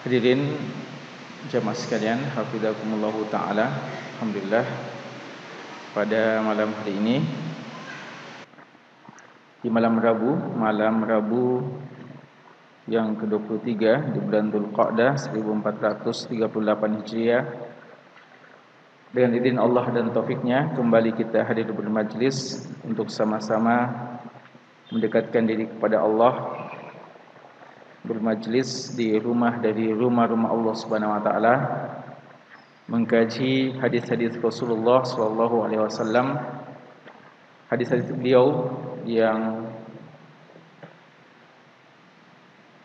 Hadirin jemaah sekalian, hafizakumullah taala. Alhamdulillah. Pada malam hari ini di malam Rabu, malam Rabu yang ke-23 di bulan Dzulqa'dah 1438 Hijriah. Dengan izin Allah dan taufiknya kembali kita hadir bermajlis untuk sama-sama mendekatkan diri kepada Allah bermajlis di rumah dari rumah-rumah Allah Subhanahu wa taala mengkaji hadis-hadis Rasulullah sallallahu alaihi wasallam hadis-hadis beliau yang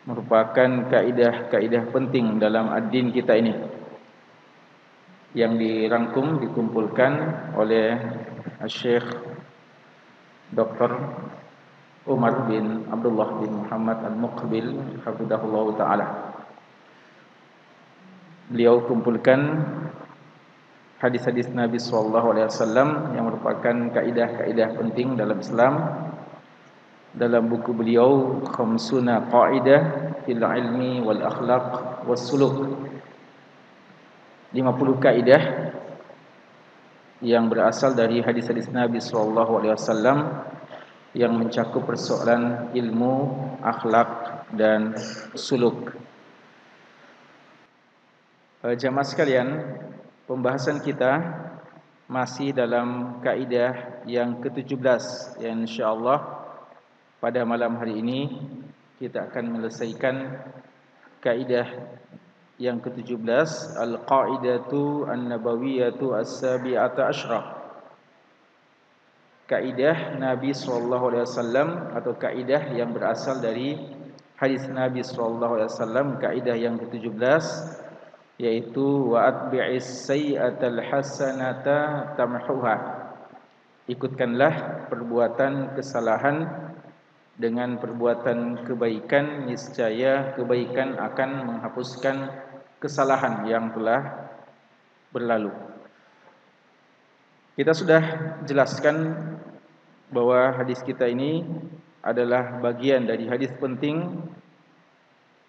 merupakan kaidah-kaidah penting dalam ad-din kita ini yang dirangkum dikumpulkan oleh Syekh Dr. Umar bin Abdullah bin Muhammad Al-Muqbil hafizahullah taala. Beliau kumpulkan hadis-hadis Nabi wasallam yang merupakan kaidah-kaidah penting dalam Islam dalam buku beliau Khamsuna Qaidah fil Ilmi wal Akhlaq was Suluk 50 kaidah yang berasal dari hadis-hadis Nabi sallallahu alaihi wasallam yang mencakup persoalan ilmu, akhlak dan suluk. Eh, jamaah sekalian, pembahasan kita masih dalam kaidah yang ke-17 yang insyaallah pada malam hari ini kita akan menyelesaikan kaidah yang ke-17 al-qaidatu an-nabawiyatu as-sabi'ata asyrah kaidah Nabi sallallahu alaihi wasallam atau kaidah yang berasal dari hadis Nabi sallallahu alaihi wasallam kaidah yang ke-17 yaitu wa atbi'is sayyatal hasanata tamhuha. Ikutkanlah perbuatan kesalahan dengan perbuatan kebaikan niscaya kebaikan akan menghapuskan kesalahan yang telah berlalu. Kita sudah jelaskan bahwa hadis kita ini adalah bagian dari hadis penting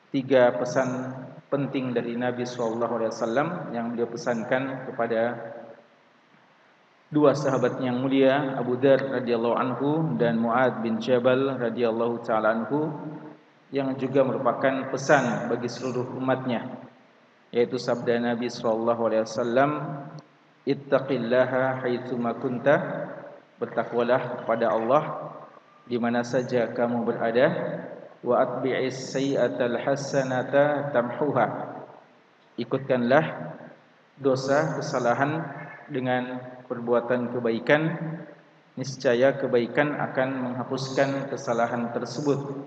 tiga pesan penting dari Nabi sallallahu alaihi wasallam yang beliau pesankan kepada dua sahabat yang mulia Abu Dar radhiyallahu anhu dan Muad bin Jabal radhiyallahu taala anhu yang juga merupakan pesan bagi seluruh umatnya yaitu sabda Nabi sallallahu alaihi wasallam Ittaqillaha haitsuma kunta bertakwalah kepada Allah di mana saja kamu berada wa atbi'is sayyi'atal hasanata tamhuha. Ikutkanlah dosa kesalahan dengan perbuatan kebaikan. Niscaya kebaikan akan menghapuskan kesalahan tersebut.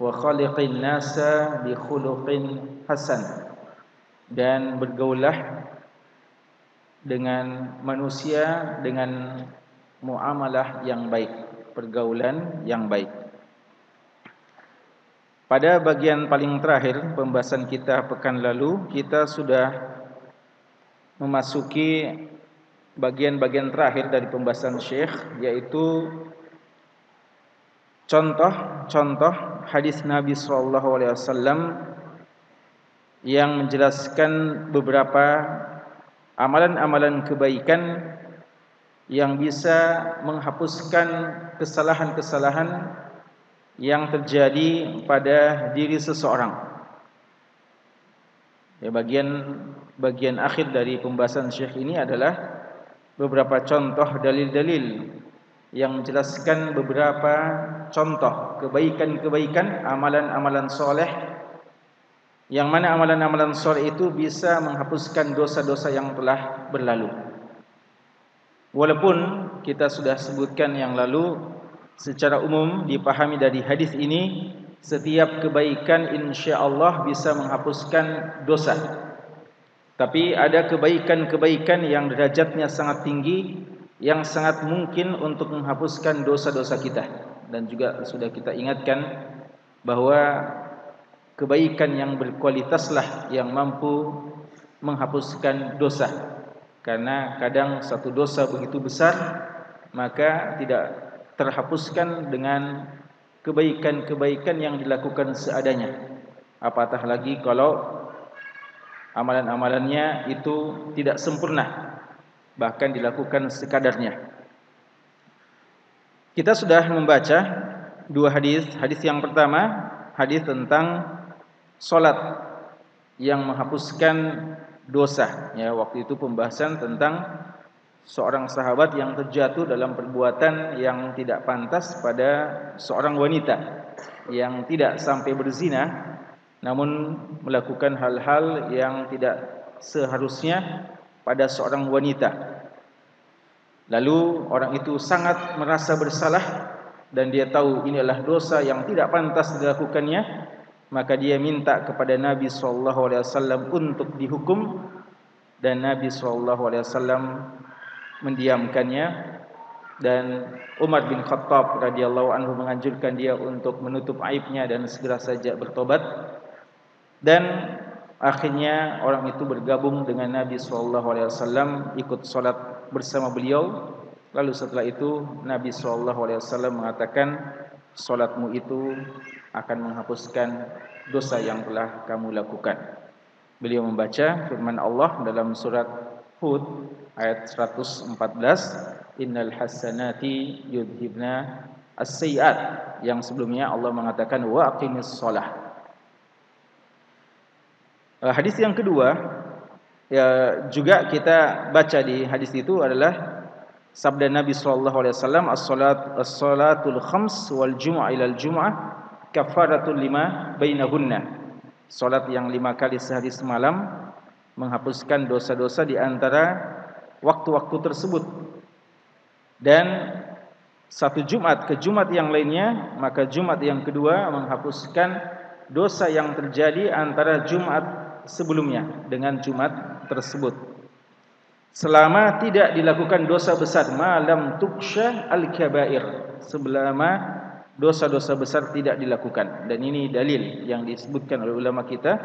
Wa khaliqin nasa bi khuluqin hasan. Dan bergaulah dengan manusia dengan muamalah yang baik, pergaulan yang baik. Pada bagian paling terakhir pembahasan kita pekan lalu, kita sudah memasuki bagian-bagian terakhir dari pembahasan Syekh yaitu contoh-contoh hadis Nabi sallallahu alaihi wasallam yang menjelaskan beberapa amalan-amalan kebaikan yang bisa menghapuskan kesalahan-kesalahan yang terjadi pada diri seseorang. Ya, bagian bagian akhir dari pembahasan Syekh ini adalah beberapa contoh dalil-dalil yang menjelaskan beberapa contoh kebaikan-kebaikan amalan-amalan soleh yang mana amalan-amalan soleh itu bisa menghapuskan dosa-dosa yang telah berlalu. Walaupun kita sudah sebutkan yang lalu secara umum dipahami dari hadis ini setiap kebaikan insya-Allah bisa menghapuskan dosa. Tapi ada kebaikan-kebaikan yang derajatnya sangat tinggi yang sangat mungkin untuk menghapuskan dosa-dosa kita dan juga sudah kita ingatkan bahwa kebaikan yang berkualitaslah yang mampu menghapuskan dosa. Karena kadang satu dosa begitu besar maka tidak terhapuskan dengan kebaikan-kebaikan yang dilakukan seadanya. Apatah lagi kalau amalan-amalannya itu tidak sempurna bahkan dilakukan sekadarnya kita sudah membaca dua hadis hadis yang pertama hadis tentang solat yang menghapuskan dosa ya waktu itu pembahasan tentang seorang sahabat yang terjatuh dalam perbuatan yang tidak pantas pada seorang wanita yang tidak sampai berzina namun melakukan hal-hal yang tidak seharusnya pada seorang wanita. Lalu orang itu sangat merasa bersalah dan dia tahu ini adalah dosa yang tidak pantas dilakukannya, maka dia minta kepada Nabi sallallahu alaihi wasallam untuk dihukum. Dan Nabi sallallahu alaihi wasallam mendiamkannya. Dan Umar bin Khattab radhiyallahu anhu menganjurkan dia untuk menutup aibnya dan segera saja bertobat. Dan akhirnya orang itu bergabung dengan Nabi sallallahu alaihi wasallam ikut salat bersama beliau. Lalu setelah itu Nabi sallallahu alaihi wasallam mengatakan salatmu itu akan menghapuskan dosa yang telah kamu lakukan. Beliau membaca firman Allah dalam surat Hud ayat 114 innal hasanati yudhibna as-sayyi'at yang sebelumnya Allah mengatakan wa aqimis shalah. Uh, hadis yang kedua ya juga kita baca di hadis itu adalah sabda Nabi sallallahu alaihi wasallam as-salat as-salatul khams wal jumu'ah ila al-jumu'ah kafaratul lima bainahunna. Salat yang lima kali sehari semalam menghapuskan dosa-dosa di antara waktu-waktu tersebut. Dan satu Jumat ke Jumat yang lainnya, maka Jumat yang kedua menghapuskan dosa yang terjadi antara Jumat sebelumnya dengan Jumat tersebut. Selama tidak dilakukan dosa besar malam tuksha al-kabair. Selama dosa-dosa besar tidak dilakukan. Dan ini dalil yang disebutkan oleh ulama kita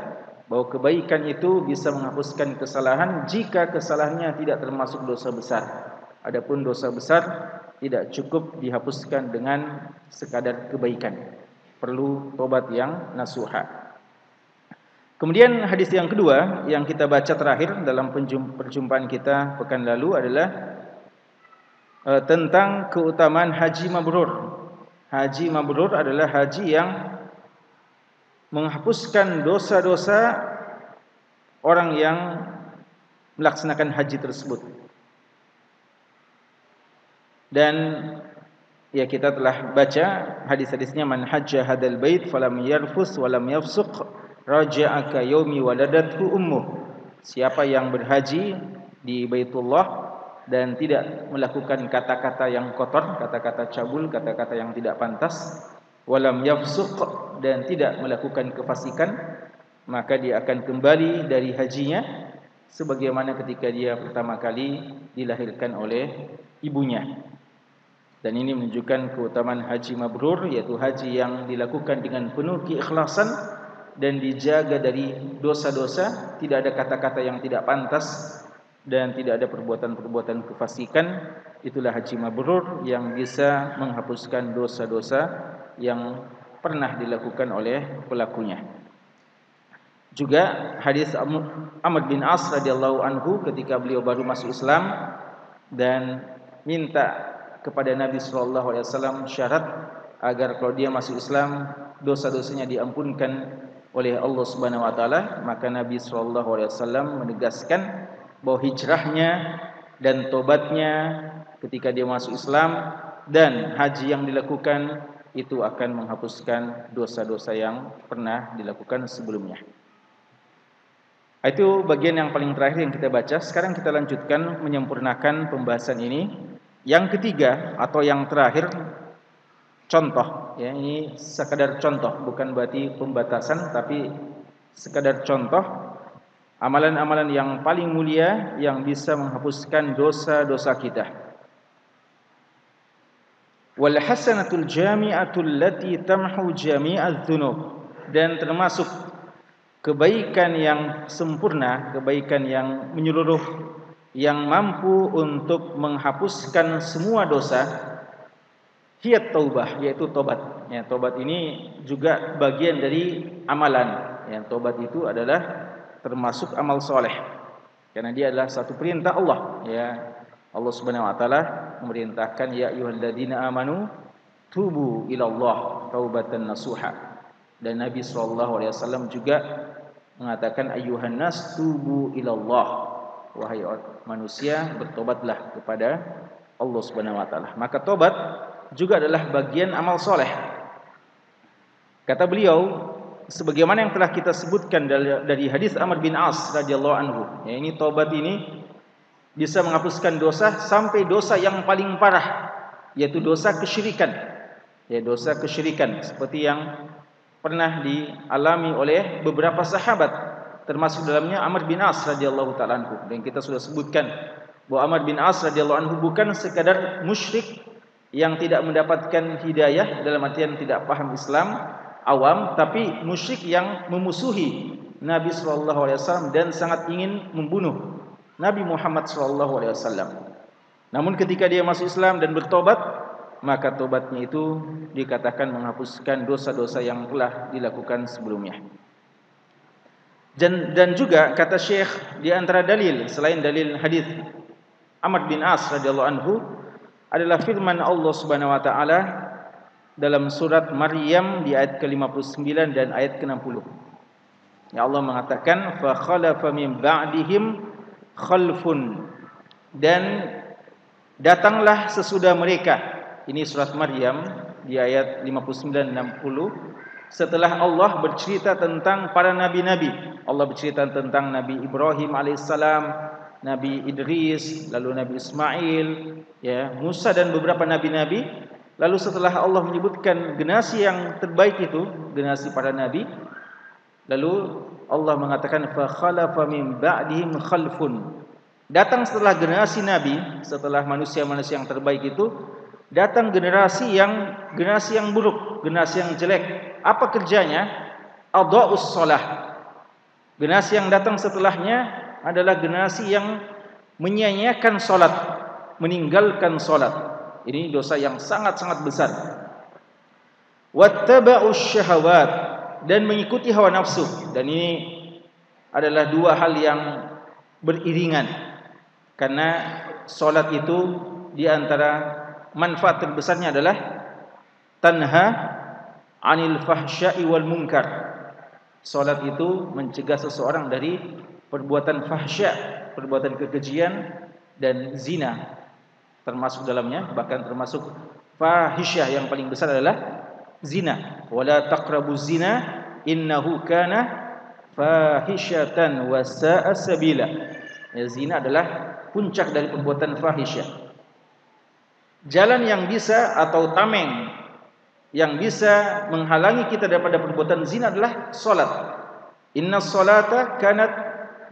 bahawa kebaikan itu bisa menghapuskan kesalahan jika kesalahannya tidak termasuk dosa besar. Adapun dosa besar tidak cukup dihapuskan dengan sekadar kebaikan. Perlu tobat yang nasuha. Kemudian hadis yang kedua yang kita baca terakhir dalam perjumpaan kita pekan lalu adalah uh, tentang keutamaan haji mabrur. Haji mabrur adalah haji yang menghapuskan dosa-dosa orang yang melaksanakan haji tersebut. Dan ya kita telah baca hadis-hadisnya man hajja hadal bait falam yarfus walam yafsuq raja'aka yaumi waladathu ummuh siapa yang berhaji di Baitullah dan tidak melakukan kata-kata yang kotor kata-kata cabul kata-kata yang tidak pantas. Walam yafsuq dan tidak melakukan kefasikan maka dia akan kembali dari hajinya sebagaimana ketika dia pertama kali dilahirkan oleh ibunya. Dan ini menunjukkan keutamaan haji mabrur yaitu haji yang dilakukan dengan penuh keikhlasan dan dijaga dari dosa-dosa, tidak ada kata-kata yang tidak pantas dan tidak ada perbuatan-perbuatan kefasikan, itulah haji mabrur yang bisa menghapuskan dosa-dosa yang pernah dilakukan oleh pelakunya. Juga hadis Amr bin As radhiyallahu anhu ketika beliau baru masuk Islam dan minta kepada Nabi sallallahu alaihi wasallam syarat agar kalau dia masuk Islam dosa-dosanya diampunkan oleh Allah Subhanahu wa taala maka Nabi sallallahu alaihi wasallam menegaskan bahwa hijrahnya dan tobatnya ketika dia masuk Islam dan haji yang dilakukan itu akan menghapuskan dosa-dosa yang pernah dilakukan sebelumnya. Itu bagian yang paling terakhir yang kita baca. Sekarang kita lanjutkan menyempurnakan pembahasan ini. Yang ketiga atau yang terakhir contoh ya ini sekadar contoh bukan berarti pembatasan tapi sekadar contoh amalan-amalan yang paling mulia yang bisa menghapuskan dosa-dosa kita wal hasanatul jami'atul lati tamhu jami'adz dzunub dan termasuk kebaikan yang sempurna kebaikan yang menyeluruh yang mampu untuk menghapuskan semua dosa Hiyat taubah yaitu tobat. Ya, tobat ini juga bagian dari amalan. Ya, tobat itu adalah termasuk amal soleh. Karena dia adalah satu perintah Allah. Ya. Allah Subhanahu wa taala memerintahkan ya ayyuhalladzina amanu tubu ila Allah taubatan nasuha. Dan Nabi sallallahu alaihi wasallam juga mengatakan ayyuhan nas tubu ila Allah wahai manusia bertobatlah kepada Allah Subhanahu wa taala. Maka tobat juga adalah bagian amal soleh. Kata beliau sebagaimana yang telah kita sebutkan dari hadis Amr bin As radhiyallahu anhu. Ya, ini taubat ini bisa menghapuskan dosa sampai dosa yang paling parah yaitu dosa kesyirikan. Ya, dosa kesyirikan seperti yang pernah dialami oleh beberapa sahabat termasuk dalamnya Amr bin As radhiyallahu taala anhu dan kita sudah sebutkan bahwa Amr bin As radhiyallahu anhu bukan sekadar musyrik yang tidak mendapatkan hidayah dalam artian tidak paham Islam awam tapi musyrik yang memusuhi Nabi sallallahu alaihi wasallam dan sangat ingin membunuh Nabi Muhammad sallallahu alaihi wasallam. Namun ketika dia masuk Islam dan bertobat, maka tobatnya itu dikatakan menghapuskan dosa-dosa yang telah dilakukan sebelumnya. Dan dan juga kata Syekh di antara dalil selain dalil hadis Amr bin As radhiyallahu anhu adalah firman Allah Subhanahu wa taala dalam surat Maryam di ayat ke-59 dan ayat ke-60. Ya Allah mengatakan fa khalafa min ba'dihim khalfun dan datanglah sesudah mereka. Ini surat Maryam di ayat 59 dan 60 setelah Allah bercerita tentang para nabi-nabi. Allah bercerita tentang Nabi Ibrahim alaihissalam, Nabi Idris, lalu Nabi Ismail, ya, Musa dan beberapa nabi-nabi Lalu setelah Allah menyebutkan generasi yang terbaik itu, generasi para nabi, lalu Allah mengatakan fa khalafa min ba'dihim khalfun. Datang setelah generasi nabi, setelah manusia-manusia yang terbaik itu, datang generasi yang generasi yang buruk, generasi yang jelek. Apa kerjanya? Adha'us shalah. Generasi yang datang setelahnya adalah generasi yang menyia-nyiakan salat, meninggalkan salat. Ini dosa yang sangat-sangat besar. Wattaba'us syahawat dan mengikuti hawa nafsu dan ini adalah dua hal yang beriringan. Karena solat itu di antara manfaat terbesarnya adalah tanha anil fahsya'i wal munkar. Solat itu mencegah seseorang dari perbuatan fahsya, perbuatan kekejian dan zina termasuk dalamnya bahkan termasuk fahisyah yang paling besar adalah zina. Wala taqrabuz zina innahu kana fahisyatan wa sa'a sabila. Ya, zina adalah puncak dari perbuatan fahisyah. Jalan yang bisa atau tameng yang bisa menghalangi kita daripada perbuatan zina adalah salat inna salata kanat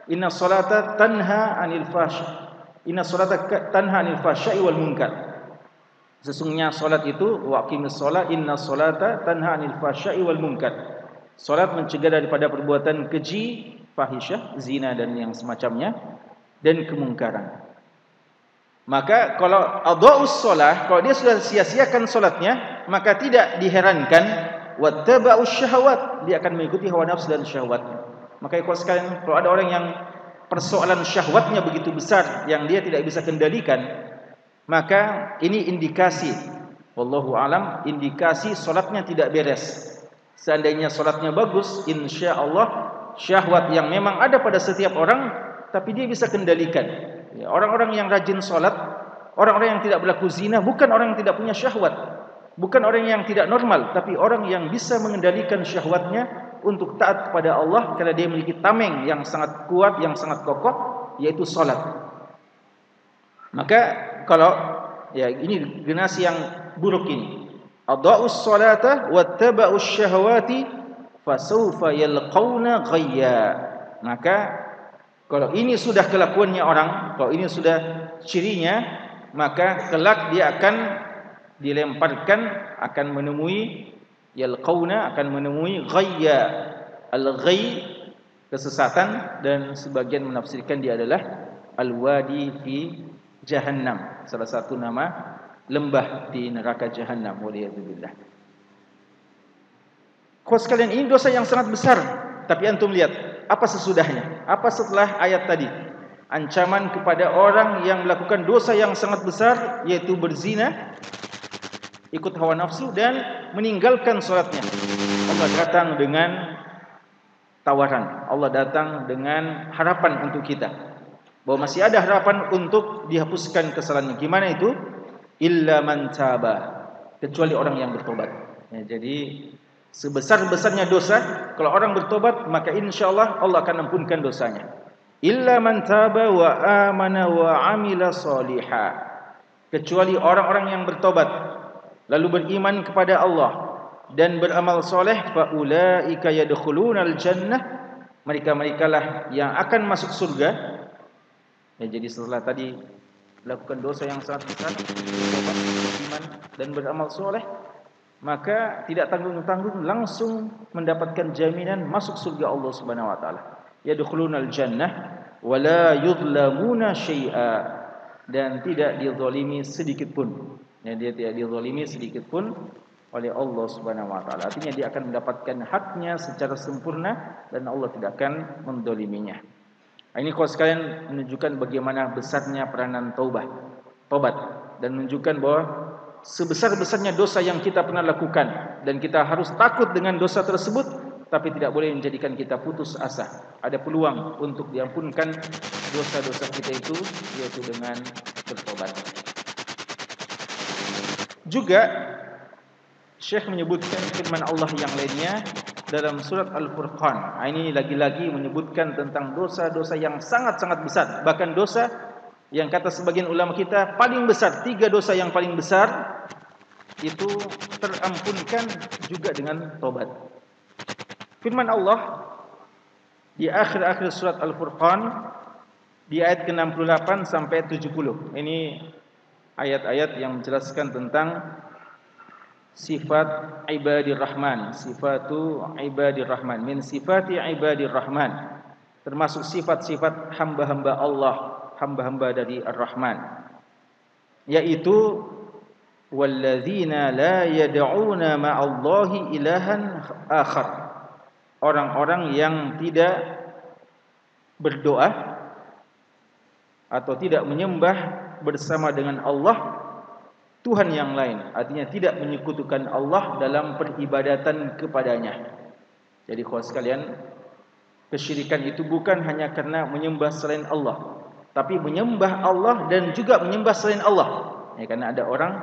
inna salata tanha anil fahsy Inna salata tanha anil fahsya'i wal munkar. Sesungguhnya salat itu waqimus salat inna salata tanha anil fahsya'i wal munkar. Salat mencegah daripada perbuatan keji, fahisyah, zina dan yang semacamnya dan kemungkaran. Maka kalau adha'us salah, kalau dia sudah sia-siakan salatnya, maka tidak diherankan wattaba'us syahawat, dia akan mengikuti hawa nafsu dan syahwat. Maka kalau sekalian kalau ada orang yang persoalan syahwatnya begitu besar yang dia tidak bisa kendalikan maka ini indikasi wallahu alam indikasi salatnya tidak beres. Seandainya salatnya bagus insyaallah syahwat yang memang ada pada setiap orang tapi dia bisa kendalikan. Ya, orang-orang yang rajin salat orang-orang yang tidak berlaku zina bukan orang yang tidak punya syahwat bukan orang yang tidak normal tapi orang yang bisa mengendalikan syahwatnya untuk taat kepada Allah karena dia memiliki tameng yang sangat kuat yang sangat kokoh yaitu salat. Maka kalau ya ini generasi yang buruk ini. Adha'us salata wattaba'us syahawati fasawfa yalqawna ghayya. Maka kalau ini sudah kelakuannya orang, kalau ini sudah cirinya, maka kelak dia akan dilemparkan akan menemui yalqauna akan menemui ghayya. Al-ghay kesesatan dan sebagian menafsirkan dia adalah al-wadi fi jahannam. Salah satu nama lembah di neraka jahannam. Waliyadzubillah. Kau sekalian ini dosa yang sangat besar. Tapi antum lihat apa sesudahnya? Apa setelah ayat tadi? Ancaman kepada orang yang melakukan dosa yang sangat besar yaitu berzina, ikut hawa nafsu dan meninggalkan salatnya. Allah datang dengan tawaran. Allah datang dengan harapan untuk kita. Bahwa masih ada harapan untuk dihapuskan kesalahannya. Gimana itu? Illa man taba. Kecuali orang yang bertobat. Ya, jadi sebesar-besarnya dosa, kalau orang bertobat, maka insya Allah Allah akan ampunkan dosanya. Illa man taba wa amana wa amila salihah. Kecuali orang-orang yang bertobat lalu beriman kepada Allah dan beramal soleh faulaika yadkhulunal jannah. Mereka-mereka lah yang akan masuk surga. Ya, jadi setelah tadi lakukan dosa yang sangat besar beriman dan beramal soleh maka tidak tanggung-tanggung langsung mendapatkan jaminan masuk surga Allah Subhanahu wa taala. Yadkhulunal jannah wala yudlamuna syai'a. Dan tidak dizalimi sedikit pun ya, dia tidak dizalimi sedikit pun oleh Allah Subhanahu wa taala. Artinya dia akan mendapatkan haknya secara sempurna dan Allah tidak akan mendoliminya. Ini kalau sekalian menunjukkan bagaimana besarnya peranan taubah, tobat dan menunjukkan bahwa sebesar-besarnya dosa yang kita pernah lakukan dan kita harus takut dengan dosa tersebut tapi tidak boleh menjadikan kita putus asa. Ada peluang untuk diampunkan dosa-dosa kita itu yaitu dengan bertobat. Juga Syekh menyebutkan firman Allah yang lainnya dalam surat Al-Furqan. Ah, ini lagi-lagi menyebutkan tentang dosa-dosa yang sangat-sangat besar. Bahkan dosa yang kata sebagian ulama kita paling besar, tiga dosa yang paling besar itu terampunkan juga dengan tobat. Firman Allah di akhir-akhir surat Al-Furqan di ayat ke-68 sampai 70. Ini ayat-ayat yang menjelaskan tentang sifat ibadir rahman sifatu ibadir rahman. Min sifati ibadir rahman termasuk sifat-sifat hamba-hamba Allah hamba-hamba dari ar-rahman. Yaitu walladzina la yad'una ma'allahi ilahan akhar. Orang-orang yang tidak berdoa atau tidak menyembah bersama dengan Allah Tuhan yang lain artinya tidak menyekutukan Allah dalam peribadatan kepadanya. Jadi kawan sekalian, kesyirikan itu bukan hanya karena menyembah selain Allah, tapi menyembah Allah dan juga menyembah selain Allah. Ya, karena ada orang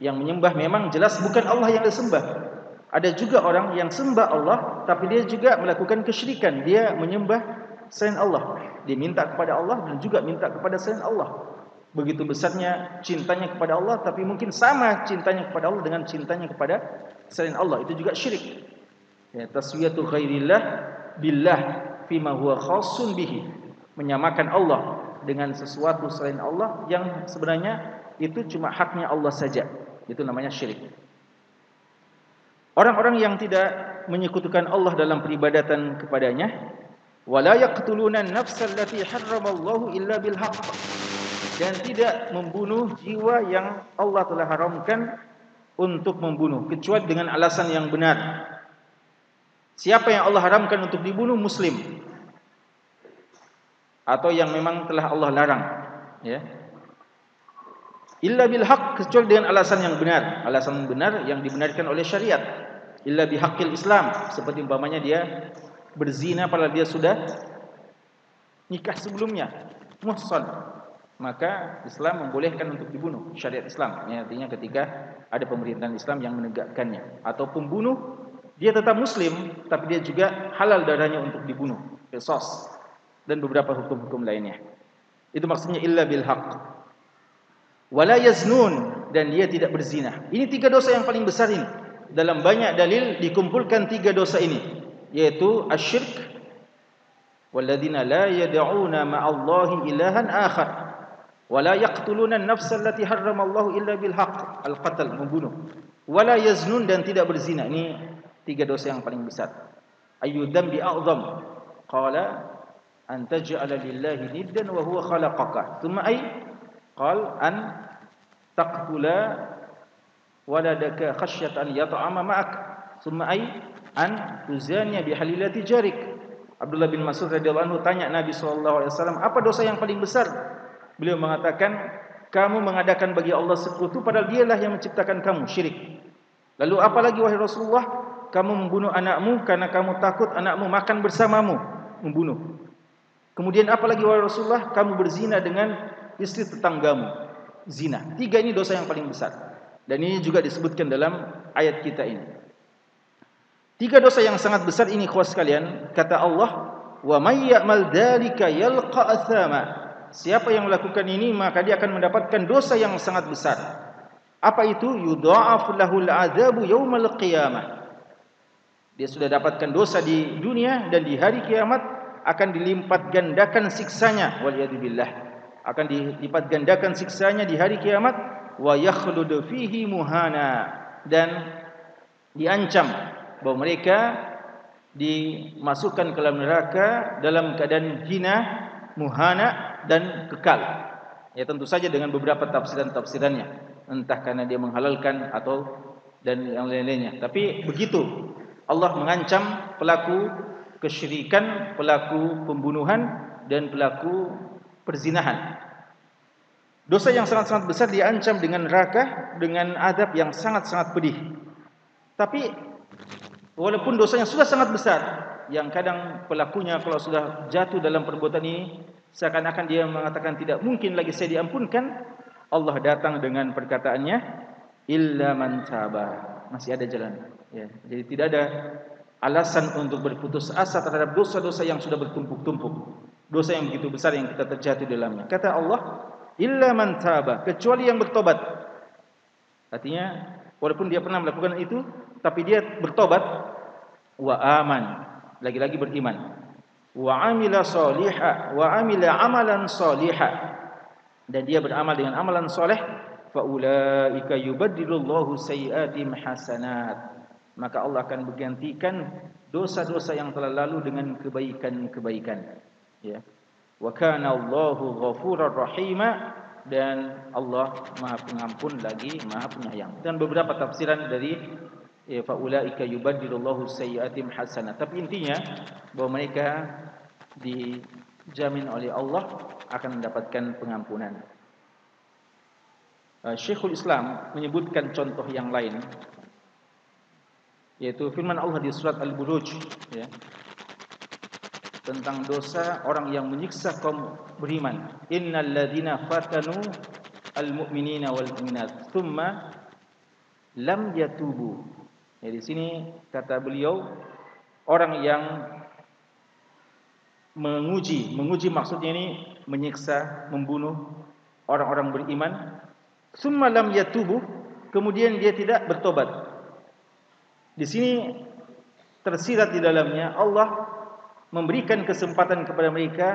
yang menyembah memang jelas bukan Allah yang disembah. Ada juga orang yang sembah Allah tapi dia juga melakukan kesyirikan. Dia menyembah selain Allah. Dia minta kepada Allah dan juga minta kepada selain Allah. Begitu besarnya cintanya kepada Allah tapi mungkin sama cintanya kepada Allah dengan cintanya kepada selain Allah. Itu juga syirik. Ya taswiyatu ghairillah billah fima huwa khassun bihi. Menyamakan Allah dengan sesuatu selain Allah yang sebenarnya itu cuma haknya Allah saja. Itu namanya syirik. Orang-orang yang tidak menyekutukan Allah dalam peribadatan kepadanya wala yaqtuluna an-nafsa allati harramallahu illa bil haqq dan tidak membunuh jiwa yang Allah telah haramkan untuk membunuh kecuali dengan alasan yang benar. Siapa yang Allah haramkan untuk dibunuh muslim atau yang memang telah Allah larang, ya. Illa bil haqq kecuali dengan alasan yang benar, alasan benar yang dibenarkan oleh syariat. Illa bi haqqil Islam seperti umpamanya dia berzina padahal dia sudah nikah sebelumnya, muhsan. Maka Islam membolehkan untuk dibunuh syariat Islam. Ya, artinya ketika ada pemerintahan Islam yang menegakkannya. Atau pembunuh dia tetap muslim tapi dia juga halal darahnya untuk dibunuh. Qisas dan beberapa hukum-hukum lainnya. Itu maksudnya illa bil haqq wala yaznun. Dan dia tidak berzina. Ini tiga dosa yang paling besar ini. Dalam banyak dalil dikumpulkan tiga dosa ini yaitu asyirk walladzina la yad'una ma'allahi ilahan akhar wala yaqtuluna an-nafsa allati harrama Allah illa bil haqq al-qatl membunuh wala yaznun dan tidak berzina ini tiga dosa yang paling besar ayu dambi a'zam qala an taj'ala lillahi niddan wa huwa khalaqaka thumma ay qal an taqtula waladaka khasyatan yat'ama ma'ak thumma ay an tuzaniya bi halilati jarik Abdullah bin Mas'ud radhiyallahu anhu tanya Nabi sallallahu alaihi wasallam, "Apa dosa yang paling besar?" Beliau mengatakan, "Kamu mengadakan bagi Allah sekutu padahal Dialah yang menciptakan kamu, syirik." Lalu apa lagi wahai Rasulullah? Kamu membunuh anakmu karena kamu takut anakmu makan bersamamu, membunuh. Kemudian apa lagi wahai Rasulullah? Kamu berzina dengan istri tetanggamu, zina. Tiga ini dosa yang paling besar. Dan ini juga disebutkan dalam ayat kita ini. Tiga dosa yang sangat besar ini khusus kalian kata Allah, "Wa may ya'mal dzalika yalqa athama." Siapa yang melakukan ini maka dia akan mendapatkan dosa yang sangat besar. Apa itu? Yudha'af lahul 'adzabu yaumal qiyamah. Dia sudah dapatkan dosa di dunia dan di hari kiamat akan dilipat gandakan siksanya waliyadzubillah. Akan dilipat gandakan siksanya di hari kiamat wa yakhludu fihi muhana dan diancam bahawa mereka dimasukkan ke dalam neraka dalam keadaan hina, muhana dan kekal. Ya tentu saja dengan beberapa tafsiran-tafsirannya, entah karena dia menghalalkan atau dan yang lain-lainnya. Tapi begitu Allah mengancam pelaku kesyirikan, pelaku pembunuhan dan pelaku perzinahan. Dosa yang sangat-sangat besar diancam dengan neraka dengan adab yang sangat-sangat pedih. Tapi walaupun dosanya sudah sangat besar yang kadang pelakunya kalau sudah jatuh dalam perbuatan ini seakan-akan dia mengatakan tidak mungkin lagi saya diampunkan Allah datang dengan perkataannya illa man taba. Masih ada jalan. Ya jadi tidak ada alasan untuk berputus asa terhadap dosa-dosa yang sudah bertumpuk-tumpuk. Dosa yang begitu besar yang kita terjatuh dalamnya. Kata Allah illa man taba. Kecuali yang bertobat. Artinya walaupun dia pernah melakukan itu tapi dia bertobat. Wa aman. Lagi-lagi beriman. Wa amila salihah wa amila amalan salihah dan dia beramal dengan amalan soleh. Fa ulaika yubaddilullahu sayiatim hasanat. Maka Allah akan bergantikan dosa-dosa yang telah lalu dengan kebaikan-kebaikan. Ya. Wa kana Allahu ghafurur rahima. Dan Allah Maha Pengampun lagi Maha Penyayang. Dan beberapa tafsiran dari ya faulaika yubaddilullahu sayyiatim hasanah. Tapi intinya bahwa mereka dijamin oleh Allah akan mendapatkan pengampunan. Uh, Syekhul Islam menyebutkan contoh yang lain yaitu firman Allah di surat Al-Buruj ya tentang dosa orang yang menyiksa kaum beriman. Innal ladzina fatanu al-mu'minina wal mu'minat thumma lam yatubu Ya, di sini kata beliau orang yang menguji, menguji maksudnya ini menyiksa, membunuh orang-orang beriman, summa lam yatubu, kemudian dia tidak bertobat. Di sini tersirat di dalamnya Allah memberikan kesempatan kepada mereka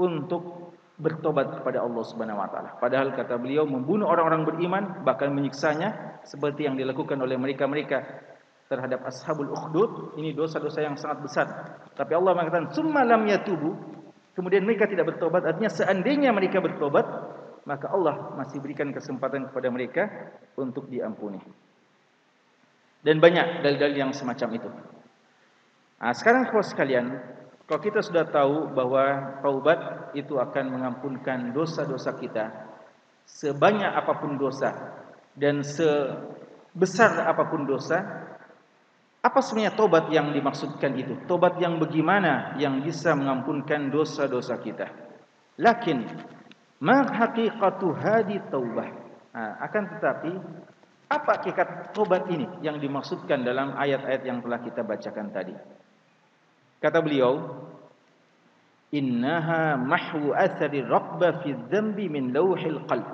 untuk bertobat kepada Allah Subhanahu wa taala. Padahal kata beliau membunuh orang-orang beriman bahkan menyiksanya seperti yang dilakukan oleh mereka-mereka terhadap ashabul ukhdud ini dosa-dosa yang sangat besar. Tapi Allah mengatakan summa lam yatubu kemudian mereka tidak bertobat artinya seandainya mereka bertobat maka Allah masih berikan kesempatan kepada mereka untuk diampuni. Dan banyak dalil-dalil yang semacam itu. Nah, sekarang kalau sekalian kalau kita sudah tahu bahwa taubat itu akan mengampunkan dosa-dosa kita sebanyak apapun dosa dan sebesar apapun dosa, apa sebenarnya taubat yang dimaksudkan itu? Taubat yang bagaimana yang bisa mengampunkan dosa-dosa kita? Lakin ma haqiqatu hadi taubah? Nah, akan tetapi apa hakikat taubat ini yang dimaksudkan dalam ayat-ayat yang telah kita bacakan tadi? Kata beliau, "Innaha mahwu athari raqba fi dzambi min lauhil qalb."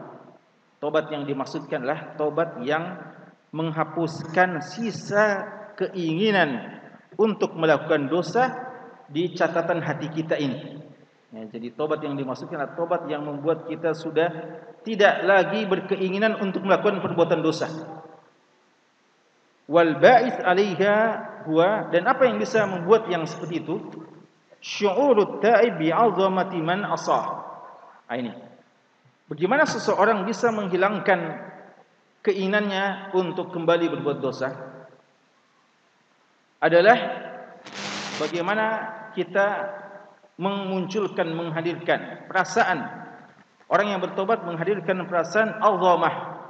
Tobat yang dimaksudkanlah tobat yang menghapuskan sisa keinginan untuk melakukan dosa di catatan hati kita ini. Ya, jadi tobat yang dimaksudkan adalah tobat yang membuat kita sudah tidak lagi berkeinginan untuk melakukan perbuatan dosa. Wal ba'is 'alaiha huwa dan apa yang bisa membuat yang seperti itu? Syu'urut ta'ib bi'azamati man asah nah, ini. Bagaimana seseorang bisa menghilangkan keinginannya untuk kembali berbuat dosa? Adalah bagaimana kita memunculkan menghadirkan perasaan. Orang yang bertobat menghadirkan perasaan azamah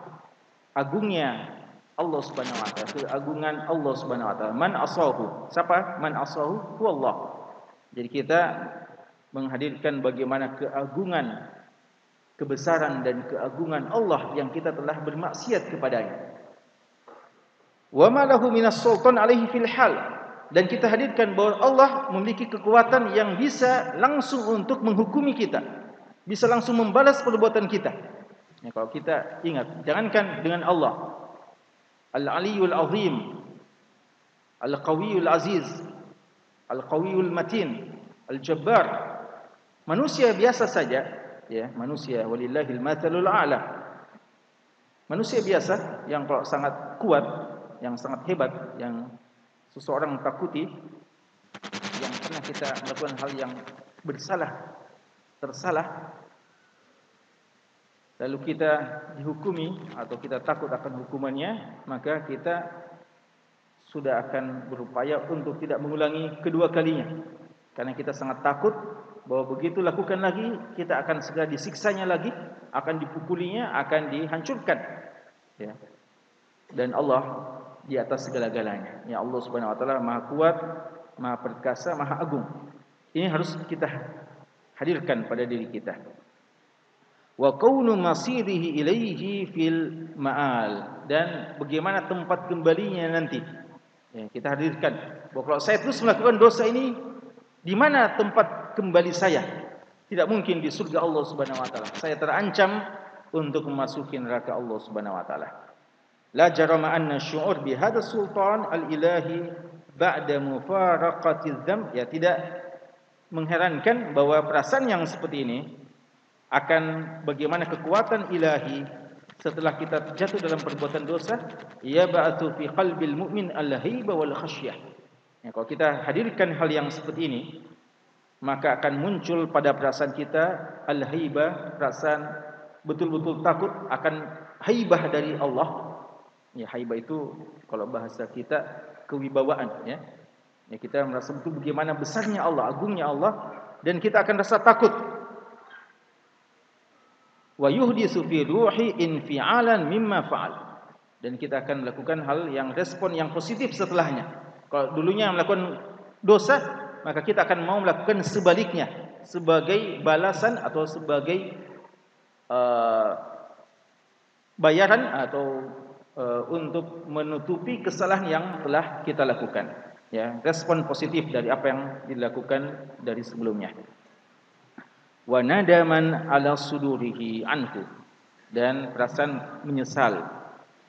agungnya Allah Subhanahu wa taala keagungan Allah Subhanahu wa taala. Man asahu. Siapa? Man asahu Allah. Jadi kita menghadirkan bagaimana keagungan kebesaran dan keagungan Allah yang kita telah bermaksiat kepadanya. Wa ma lahu minas sultan alaihi fil hal. Dan kita hadirkan bahawa Allah memiliki kekuatan yang bisa langsung untuk menghukumi kita. Bisa langsung membalas perbuatan kita. Ya, kalau kita ingat jangankan dengan Allah Al-Aliyul Azim Al-Qawiyul Aziz Al-Qawiyul Matin Al-Jabbar. Manusia biasa saja ya, Manusia Walillahil Mathalul A'la. Manusia biasa Yang kalau sangat kuat Yang sangat hebat Yang seseorang takuti Yang pernah kita melakukan hal yang bersalah Tersalah lalu kita dihukumi atau kita takut akan hukumannya maka kita sudah akan berupaya untuk tidak mengulangi kedua kalinya. Karena kita sangat takut bahwa begitu lakukan lagi kita akan segera disiksanya lagi akan dipukulinya akan dihancurkan. Ya. Dan Allah di atas segala-galanya. Ya Allah Subhanahu wa taala Maha kuat Maha perkasa Maha agung. Ini harus kita hadirkan pada diri kita wa kaunu masirihi ilaihi fil ma'al. Dan bagaimana tempat kembalinya nanti. Ya, kita hadirkan. Bahwa kalau saya terus melakukan dosa ini di mana tempat kembali saya? Tidak mungkin di surga Allah Subhanahu wa taala. Saya terancam untuk memasuki neraka Allah Subhanahu wa taala. La jarama anna syu'ur bi hadha sultan al ilahi ba'da mufaraqati dzam ya tidak mengherankan bahwa perasaan yang seperti ini akan bagaimana kekuatan ilahi setelah kita jatuh dalam perbuatan dosa ya ba'atu fi qalbil mu'min al-haiba wal khasyah. Ya, kalau kita hadirkan hal yang seperti ini maka akan muncul pada perasaan kita al-haiba perasaan betul-betul takut akan haibah dari Allah. Ya haibah itu kalau bahasa kita kewibawaan ya. Ya kita merasa betul bagaimana besarnya Allah agungnya Allah dan kita akan rasa takut wa yuhdisu fi ruhi infi'alan mimma fa'al. Dan kita akan melakukan hal yang respon yang positif setelahnya. Kalau dulunya melakukan dosa maka kita akan mau melakukan sebaliknya. Sebagai balasan atau sebagai uh, bayaran atau uh, untuk menutupi kesalahan yang telah kita lakukan. Ya respon positif dari apa yang dilakukan dari sebelumnya wa nadaman ala sudurihi anhu. Dan perasaan menyesal.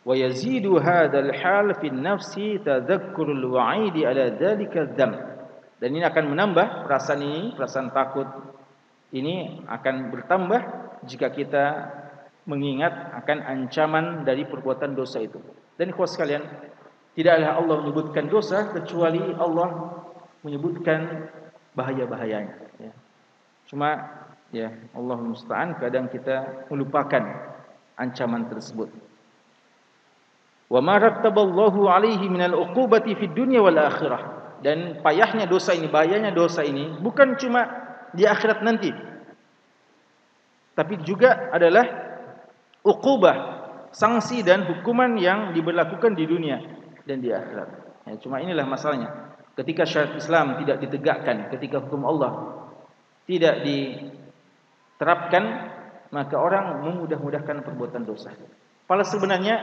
Wa yazidu hadzal hal fi nafsi tadhakkurul wa'id ala dhalika dzam dan ini akan menambah perasaan ini perasaan takut. Ini akan bertambah jika kita mengingat akan ancaman dari perbuatan dosa itu. Dan ikhwas sekalian tidaklah Allah menyebutkan dosa kecuali Allah menyebutkan bahaya-bahayanya ya. cuma ya Allah musta'an kadang kita melupakan ancaman tersebut. Wa ma rattaballahu alaihi minal uqubati fid dunya wal akhirah. Dan payahnya dosa ini bahayanya dosa ini bukan cuma di akhirat nanti. Tapi juga adalah uqubah sanksi dan hukuman yang diberlakukan di dunia dan di akhirat. Ya, cuma inilah masalahnya. Ketika syariat Islam tidak ditegakkan ketika hukum Allah tidak di terapkan maka orang memudah-mudahkan perbuatan dosa. Padahal sebenarnya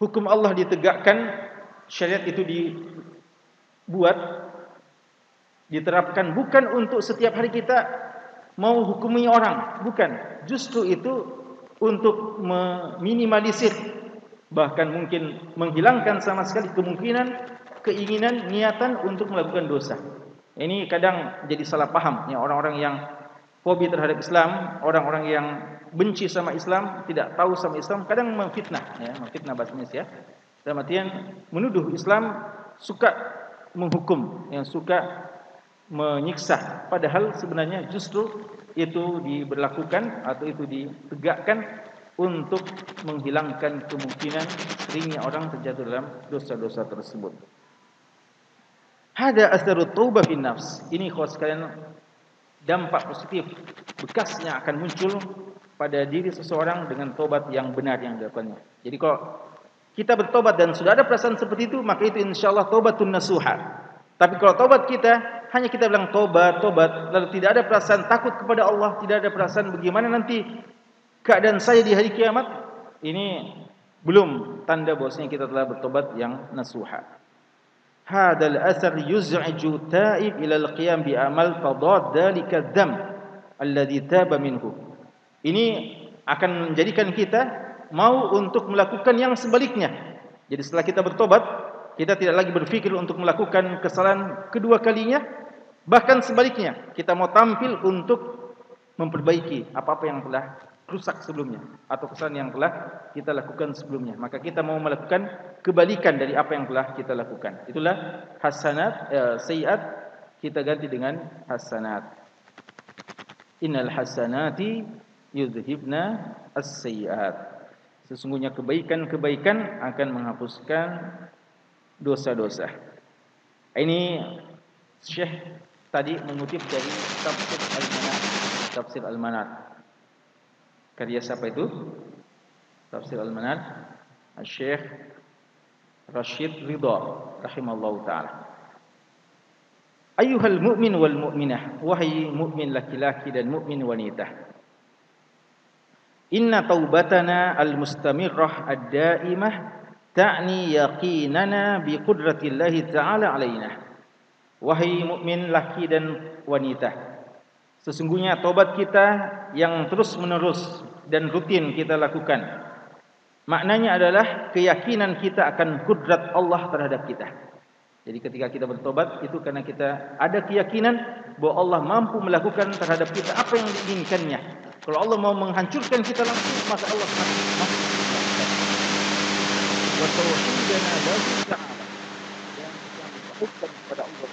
hukum Allah ditegakkan, syariat itu dibuat diterapkan bukan untuk setiap hari kita mau hukumi orang, bukan. Justru itu untuk meminimalisir bahkan mungkin menghilangkan sama sekali kemungkinan keinginan niatan untuk melakukan dosa. Ini kadang jadi salah paham ya orang-orang yang fobi terhadap Islam, orang-orang yang benci sama Islam, tidak tahu sama Islam, kadang memfitnah, ya, memfitnah bahasa Indonesia. Dalam artian menuduh Islam suka menghukum, yang suka menyiksa. Padahal sebenarnya justru itu diberlakukan atau itu ditegakkan untuk menghilangkan kemungkinan seringnya orang terjatuh dalam dosa-dosa tersebut. Hada asarut taubah fi nafs. Ini khos sekalian dampak positif bekasnya akan muncul pada diri seseorang dengan tobat yang benar yang dilakukannya. Jadi kalau kita bertobat dan sudah ada perasaan seperti itu, maka itu insyaallah taubatun nasuha. Tapi kalau tobat kita hanya kita bilang tobat, tobat, lalu tidak ada perasaan takut kepada Allah, tidak ada perasaan bagaimana nanti keadaan saya di hari kiamat, ini belum tanda bahwasanya kita telah bertobat yang nasuha. Hadal asar yuz'iju ta'ib ila al-qiyam bi amal fadad dalika dzam alladhi taba minhu. Ini akan menjadikan kita mau untuk melakukan yang sebaliknya. Jadi setelah kita bertobat, kita tidak lagi berpikir untuk melakukan kesalahan kedua kalinya, bahkan sebaliknya, kita mau tampil untuk memperbaiki apa-apa yang telah rusak sebelumnya atau kesalahan yang telah kita lakukan sebelumnya. Maka kita mau melakukan kebalikan dari apa yang telah kita lakukan. Itulah hasanat eh, sayiat kita ganti dengan hasanat. Innal hasanati yudhibna as-sayyi'at. Sesungguhnya kebaikan-kebaikan akan menghapuskan dosa-dosa. Ini Syekh tadi mengutip dari tafsir Al-Manat. Tafsir Al-Manat. Karya siapa itu? Tafsir Al-Manat. Syekh Rashid Ridha rahimallahu taala. Ayuhal mu'min wal mu'minah Wahai mu'min laki-laki dan mu'min wanita Inna taubatana al-mustamirrah ad-daimah ta'ni yaqinana bi qudratillahi ta'ala alaina. Wahai mukmin laki dan wanita, sesungguhnya taubat kita yang terus-menerus dan rutin kita lakukan. Maknanya adalah keyakinan kita akan kudrat Allah terhadap kita. Jadi ketika kita bertobat itu karena kita ada keyakinan bahwa Allah mampu melakukan terhadap kita apa yang diinginkannya kalau Allah mau menghancurkan kita langsung, maka Allah akan menghancurkan. Watawhidana lahu ta'ala. Yang kita mengucapkan kepada Allah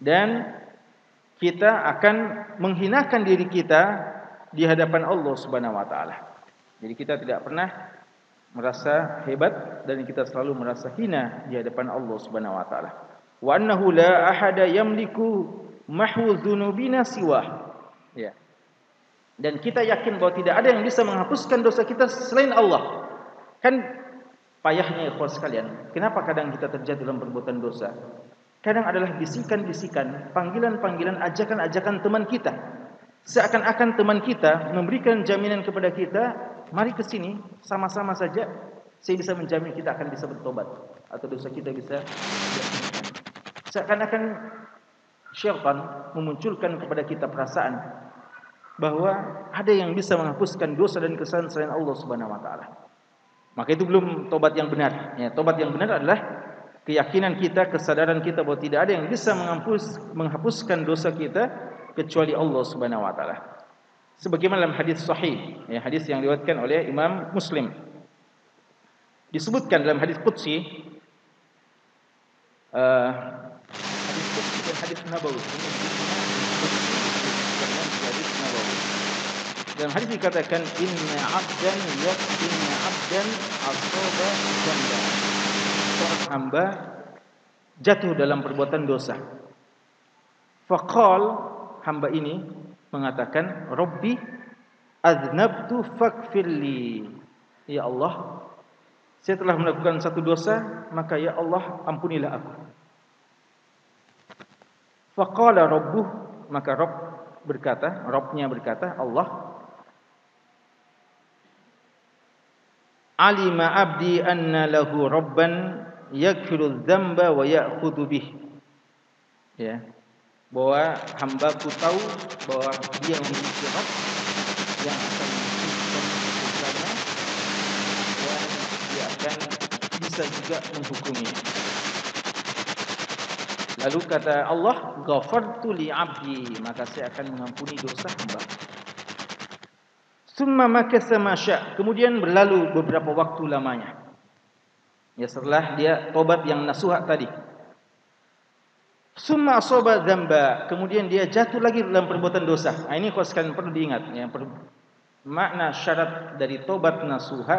Dan kita akan menghinakan diri kita di hadapan Allah Subhanahu wa taala. Jadi kita tidak pernah merasa hebat dan kita selalu merasa hina di hadapan Allah Subhanahu wa taala. Wa annahu la ahada yamliku mahwu dzunubina siwa ya. Dan kita yakin bahwa tidak ada yang bisa menghapuskan dosa kita selain Allah. Kan payahnya ikhwan sekalian kenapa kadang kita terjatuh dalam perbuatan dosa? Kadang adalah bisikan-bisikan panggilan-panggilan ajakan-ajakan teman kita. Seakan-akan teman kita memberikan jaminan kepada kita mari ke sini sama-sama saja saya bisa menjamin kita akan bisa bertobat. Atau dosa kita bisa Seakan-akan syaitan memunculkan kepada kita perasaan bahwa ada yang bisa menghapuskan dosa dan kesalahan selain Allah Subhanahu wa taala. Maka itu belum tobat yang benar. Ya, tobat yang benar adalah keyakinan kita, kesadaran kita bahwa tidak ada yang bisa menghapus menghapuskan dosa kita kecuali Allah Subhanahu wa taala. Sebagaimana dalam hadis sahih, ya, hadis yang diriwayatkan oleh Imam Muslim. Disebutkan dalam hadis qudsi uh, hadis Nabawi. Dalam hadis dikatakan inna abdan inna abdan asaba janda. Seorang hamba jatuh dalam perbuatan dosa. Faqal hamba ini mengatakan Rabbi aznabtu fakfirli. Ya Allah, saya telah melakukan satu dosa, maka ya Allah ampunilah aku. Faqala rabbuh maka Rabb berkata, Rabbnya berkata, Allah Alima abdi anna lahu rabban yakfiru dzamba wa ya'khudhu bih. Ya. Bahwa hamba ku tahu bahwa dia memiliki Rabb yang akan menghukumi dosanya dan dia akan bisa juga menghukumi. Lalu kata Allah, "Ghafartu li 'abdi," maka saya akan mengampuni dosa hamba. Summa makasa masya, kemudian berlalu beberapa waktu lamanya. Ya setelah dia tobat yang nasuha tadi. Summa asaba dzamba, kemudian dia jatuh lagi dalam perbuatan dosa. Nah, ini kau sekalian perlu diingat ya. Makna syarat dari tobat nasuha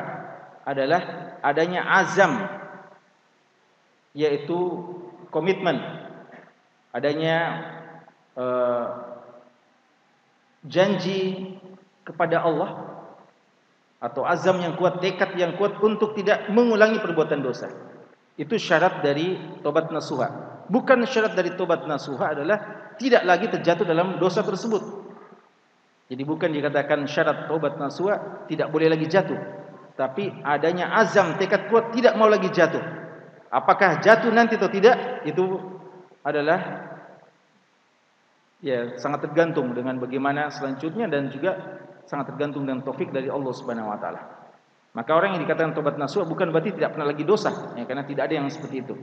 adalah adanya azam yaitu komitmen adanya uh, janji kepada Allah atau azam yang kuat tekad yang kuat untuk tidak mengulangi perbuatan dosa. Itu syarat dari tobat nasuha. Bukan syarat dari tobat nasuha adalah tidak lagi terjatuh dalam dosa tersebut. Jadi bukan dikatakan syarat tobat nasuha tidak boleh lagi jatuh. Tapi adanya azam tekad kuat tidak mau lagi jatuh. Apakah jatuh nanti atau tidak itu adalah ya sangat tergantung dengan bagaimana selanjutnya dan juga sangat tergantung dengan taufik dari Allah Subhanahu wa taala. Maka orang yang dikatakan tobat nasuh bukan berarti tidak pernah lagi dosa, ya karena tidak ada yang seperti itu.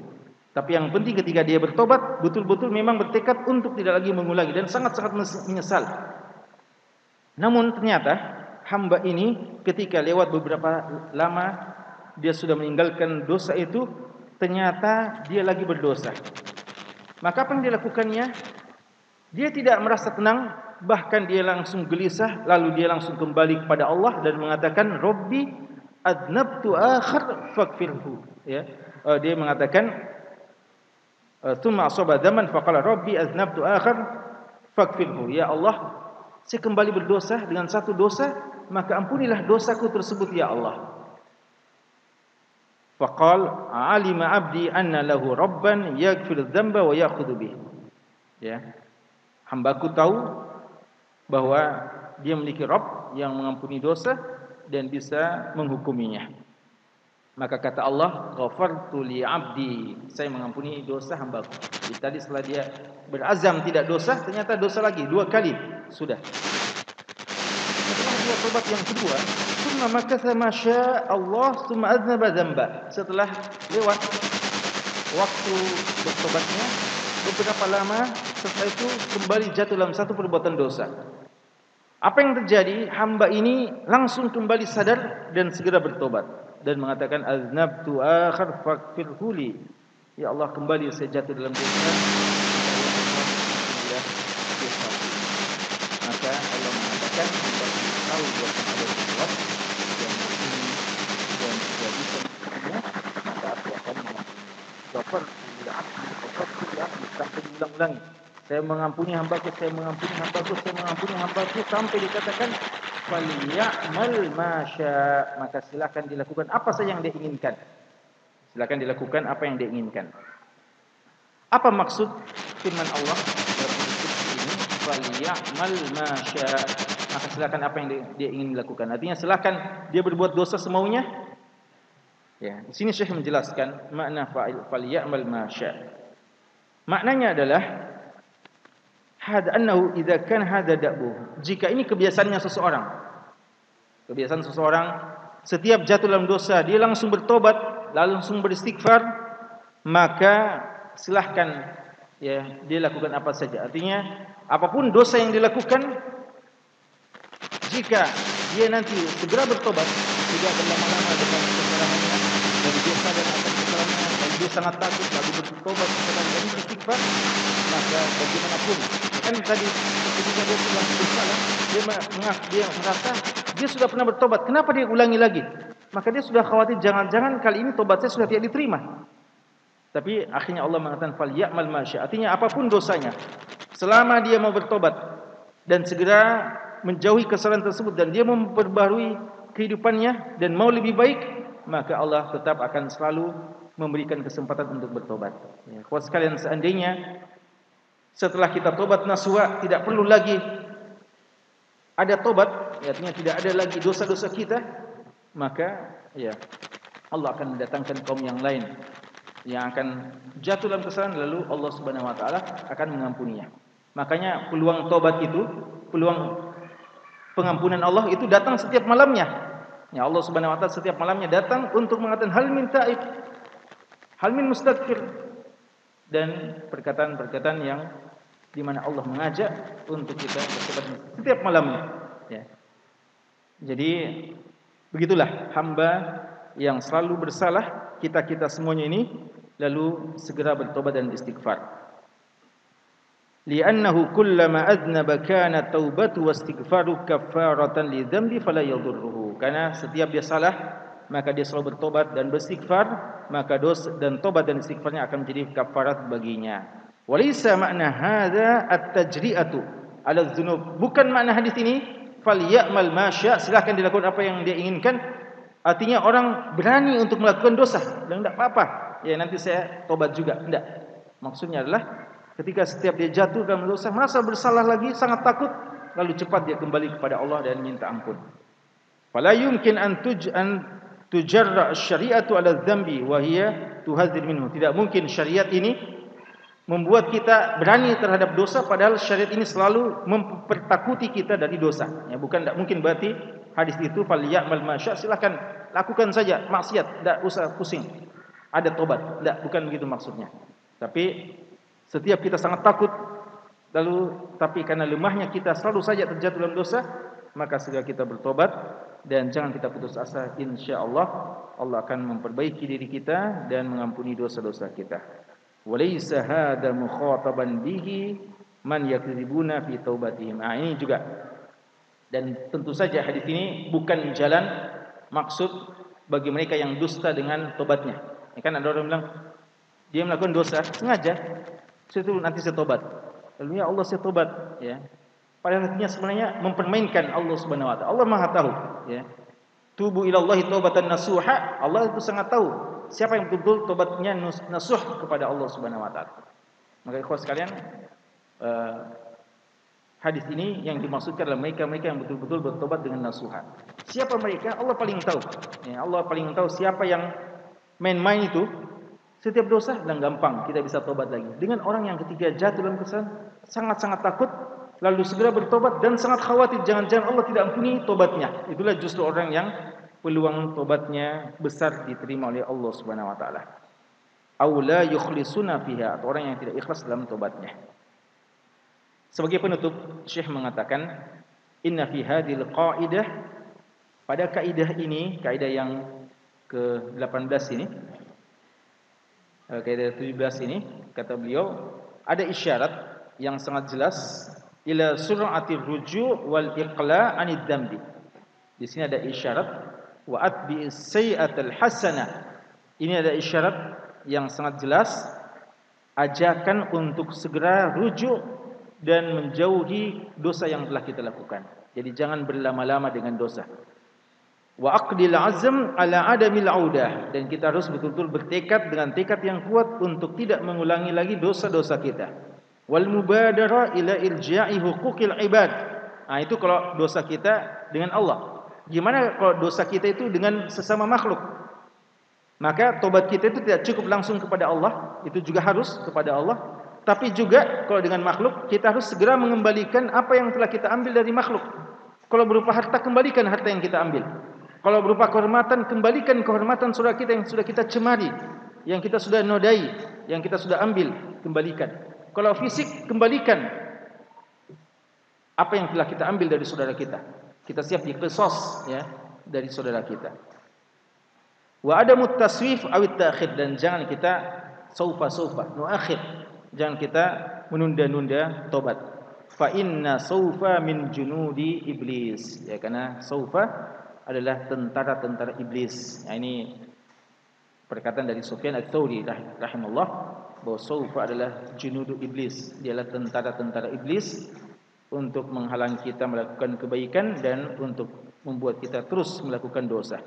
Tapi yang penting ketika dia bertobat betul-betul memang bertekad untuk tidak lagi mengulangi dan sangat-sangat menyesal. Namun ternyata hamba ini ketika lewat beberapa lama dia sudah meninggalkan dosa itu, ternyata dia lagi berdosa. Maka apa yang dilakukannya? Dia tidak merasa tenang bahkan dia langsung gelisah lalu dia langsung kembali kepada Allah dan mengatakan Robbi adnabtu akhir fakfirhu. Ya. Uh, dia mengatakan uh, thumma asaba zaman faqala Robbi adnabtu akhir fakfirhu. Ya Allah saya kembali berdosa dengan satu dosa maka ampunilah dosaku tersebut ya Allah. Faqal alima abdi anna lahu rabban yaghfir dzamba wa ya. Hambaku tahu bahwa dia memiliki Rabb yang mengampuni dosa dan bisa menghukuminya. Maka kata Allah, "Ghafartu li 'abdi." Saya mengampuni dosa hamba-Ku. Jadi tadi setelah dia berazam tidak dosa, ternyata dosa lagi dua kali. Sudah. Setelah dia tobat yang kedua, "Tsumma makatha ma Allah, tsumma aznaba dzamba." Setelah lewat waktu bertobatnya beberapa lama setelah itu kembali jatuh dalam satu perbuatan dosa. Apa yang terjadi? Hamba ini langsung kembali sadar dan segera bertobat dan mengatakan aznabtu akhir fakfirhu li. Ya Allah kembali saya jatuh dalam dosa. Maka Allah mengatakan tahu buat Allah buat yang ini dan jadi sebenarnya maka aku akan mengapa bila aku mengapa sampai diulang-ulangi saya mengampuni hamba-Ku, saya mengampuni hamba-Ku, saya mengampuni hamba-Ku sampai dikatakan falyamal masya maka silakan dilakukan apa saja yang dia inginkan. Silakan dilakukan apa yang dia inginkan. Apa maksud firman Allah dalam ini? Falyamal masya maka silakan apa yang dia, ingin lakukan. Artinya silakan dia berbuat dosa semaunya. Ya, di sini Syekh menjelaskan makna falyamal masya. Maknanya adalah hada annahu idza kan hada da'bu jika ini kebiasaannya seseorang. Kebiasaan seseorang setiap jatuh dalam dosa dia langsung bertobat lalu langsung beristighfar maka silahkan ya dia lakukan apa saja. Artinya apapun dosa yang dilakukan jika dia nanti segera bertobat tidak berlama-lama dengan kesalahannya dan dia sadar akan kesalahannya dan dia sangat takut lalu bertobat setelah dan beristighfar maka bagaimanapun kan tadi ketika dia sudah bersalah dia mengaku dia merasa dia sudah pernah bertobat. Kenapa dia ulangi lagi? Maka dia sudah khawatir jangan-jangan kali ini tobat saya sudah tidak diterima. Tapi akhirnya Allah mengatakan fal ya'mal masya artinya apapun dosanya selama dia mau bertobat dan segera menjauhi kesalahan tersebut dan dia memperbaharui kehidupannya dan mau lebih baik maka Allah tetap akan selalu memberikan kesempatan untuk bertobat. Ya, kuat sekalian seandainya setelah kita tobat nasuha tidak perlu lagi ada tobat artinya tidak ada lagi dosa-dosa kita maka ya Allah akan mendatangkan kaum yang lain yang akan jatuh dalam kesalahan lalu Allah Subhanahu wa taala akan mengampuninya. Makanya peluang tobat itu peluang pengampunan Allah itu datang setiap malamnya. Ya Allah Subhanahu wa taala setiap malamnya datang untuk mengatakan hal min ta'ib hal min mustaghfir dan perkataan-perkataan yang di mana Allah mengajak untuk kita bertobat setiap malamnya. Ya. Jadi begitulah hamba yang selalu bersalah kita kita semuanya ini lalu segera bertobat dan istighfar. Kullama adnaba kana taubatu wastighfaru kaffaratan li dzambi fala yadhurruhu. Karena setiap dia salah maka dia selalu bertobat dan beristighfar, maka dosa dan tobat dan istighfarnya akan menjadi kafarat baginya. Walisa makna hadza at-tajri'atu ala dzunub. Bukan makna hadis ini falyamal ma syaa, silakan dilakukan apa yang dia inginkan. Artinya orang berani untuk melakukan dosa dan tidak apa-apa. Ya nanti saya tobat juga. Tidak. Maksudnya adalah ketika setiap dia jatuh dalam dosa, merasa bersalah lagi, sangat takut, lalu cepat dia kembali kepada Allah dan minta ampun. Fala yumkin an tuj an tujarra syariatu ala dzambi wa hiya tuhadzir minhu. Tidak mungkin syariat ini membuat kita berani terhadap dosa padahal syariat ini selalu mempertakuti kita dari dosa. Ya bukan tidak mungkin berarti hadis itu fal ya'mal silakan lakukan saja maksiat tidak usah pusing. Ada tobat. Tidak bukan begitu maksudnya. Tapi setiap kita sangat takut lalu tapi karena lemahnya kita selalu saja terjatuh dalam dosa maka segera kita bertobat dan jangan kita putus asa insyaallah Allah akan memperbaiki diri kita dan mengampuni dosa-dosa kita walaysa hada mukhataban bihi man yakdzibuna fi taubatihim ah ini juga. Dan tentu saja hadis ini bukan jalan maksud bagi mereka yang dusta dengan tobatnya ya kan? Ada orang bilang dia melakukan dosa sengaja. Situ nanti saya tobat lalu ya Allah saya tobat ya. Pada artinya sebenarnya mempermainkan Allah Subhanahu wa taala. Allah Maha tahu, ya. Tubu ila Allah taubatan nasuha. Allah itu sangat tahu siapa yang betul-betul tobatnya nasuh kepada Allah Subhanahu wa taala. Maka ikhwas sekalian, uh, hadis ini yang dimaksudkan adalah mereka-mereka yang betul-betul bertobat dengan nasuha. Siapa mereka? Allah paling tahu. Ya, Allah paling tahu siapa yang main-main itu setiap dosa dan gampang kita bisa tobat lagi. Dengan orang yang ketiga jatuh dalam kesalahan sangat-sangat takut lalu segera bertobat dan sangat khawatir jangan-jangan Allah tidak ampuni tobatnya. Itulah justru orang yang peluang tobatnya besar diterima oleh Allah Subhanahu wa taala. Aula yukhlisuna fiha atau orang yang tidak ikhlas dalam tobatnya. Sebagai penutup, Syekh mengatakan, "Inna fi hadhil qaidah" pada kaidah ini, kaidah yang ke-18 ini, eh, kaidah 17 ini, kata beliau, ada isyarat yang sangat jelas ila sur'ati ruju' wal iqla' anid dambi. Di sini ada isyarat wa atbi sayyatal hasanah. Ini ada isyarat yang sangat jelas ajakan untuk segera rujuk dan menjauhi dosa yang telah kita lakukan. Jadi jangan berlama-lama dengan dosa. Wa aqdil azm ala adamil audah dan kita harus betul-betul bertekad dengan tekad yang kuat untuk tidak mengulangi lagi dosa-dosa kita wal mubadara ila irja'i huquqil ibad. Ah itu kalau dosa kita dengan Allah. Gimana kalau dosa kita itu dengan sesama makhluk? Maka tobat kita itu tidak cukup langsung kepada Allah, itu juga harus kepada Allah. Tapi juga kalau dengan makhluk, kita harus segera mengembalikan apa yang telah kita ambil dari makhluk. Kalau berupa harta, kembalikan harta yang kita ambil. Kalau berupa kehormatan, kembalikan kehormatan saudara kita yang sudah kita cemari, yang kita sudah nodai, yang kita sudah ambil, kembalikan. Kalau fisik kembalikan apa yang telah kita ambil dari saudara kita. Kita siap dipesos ya dari saudara kita. Wa adamu taswif awit ta'khir dan jangan kita saufa-saufa nuakhir. Jangan kita menunda-nunda tobat. Fa inna saufa min junudi iblis. Ya karena saufa adalah tentara-tentara iblis. Ya, ini perkataan dari Sufyan Ats-Tsauri rahimahullah bahawa Saufa adalah junudu iblis. Dia adalah tentara-tentara iblis untuk menghalangi kita melakukan kebaikan dan untuk membuat kita terus melakukan dosa.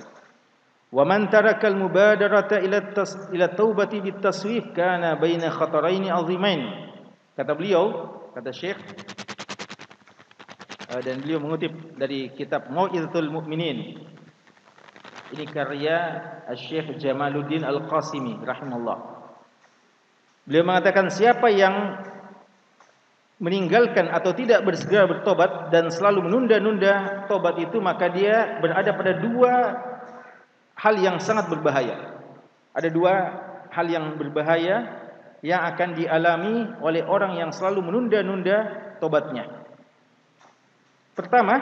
Wa man taraka al-mubadarata ila ila taubati bit taswif kana baina khatarain azimain. Kata beliau, kata Syekh uh, dan beliau mengutip dari kitab Mau'izatul Mukminin. Ini karya Syekh Jamaluddin Al-Qasimi rahimahullah. Beliau mengatakan siapa yang meninggalkan atau tidak bersegera bertobat dan selalu menunda-nunda tobat itu maka dia berada pada dua hal yang sangat berbahaya. Ada dua hal yang berbahaya yang akan dialami oleh orang yang selalu menunda-nunda tobatnya. Pertama,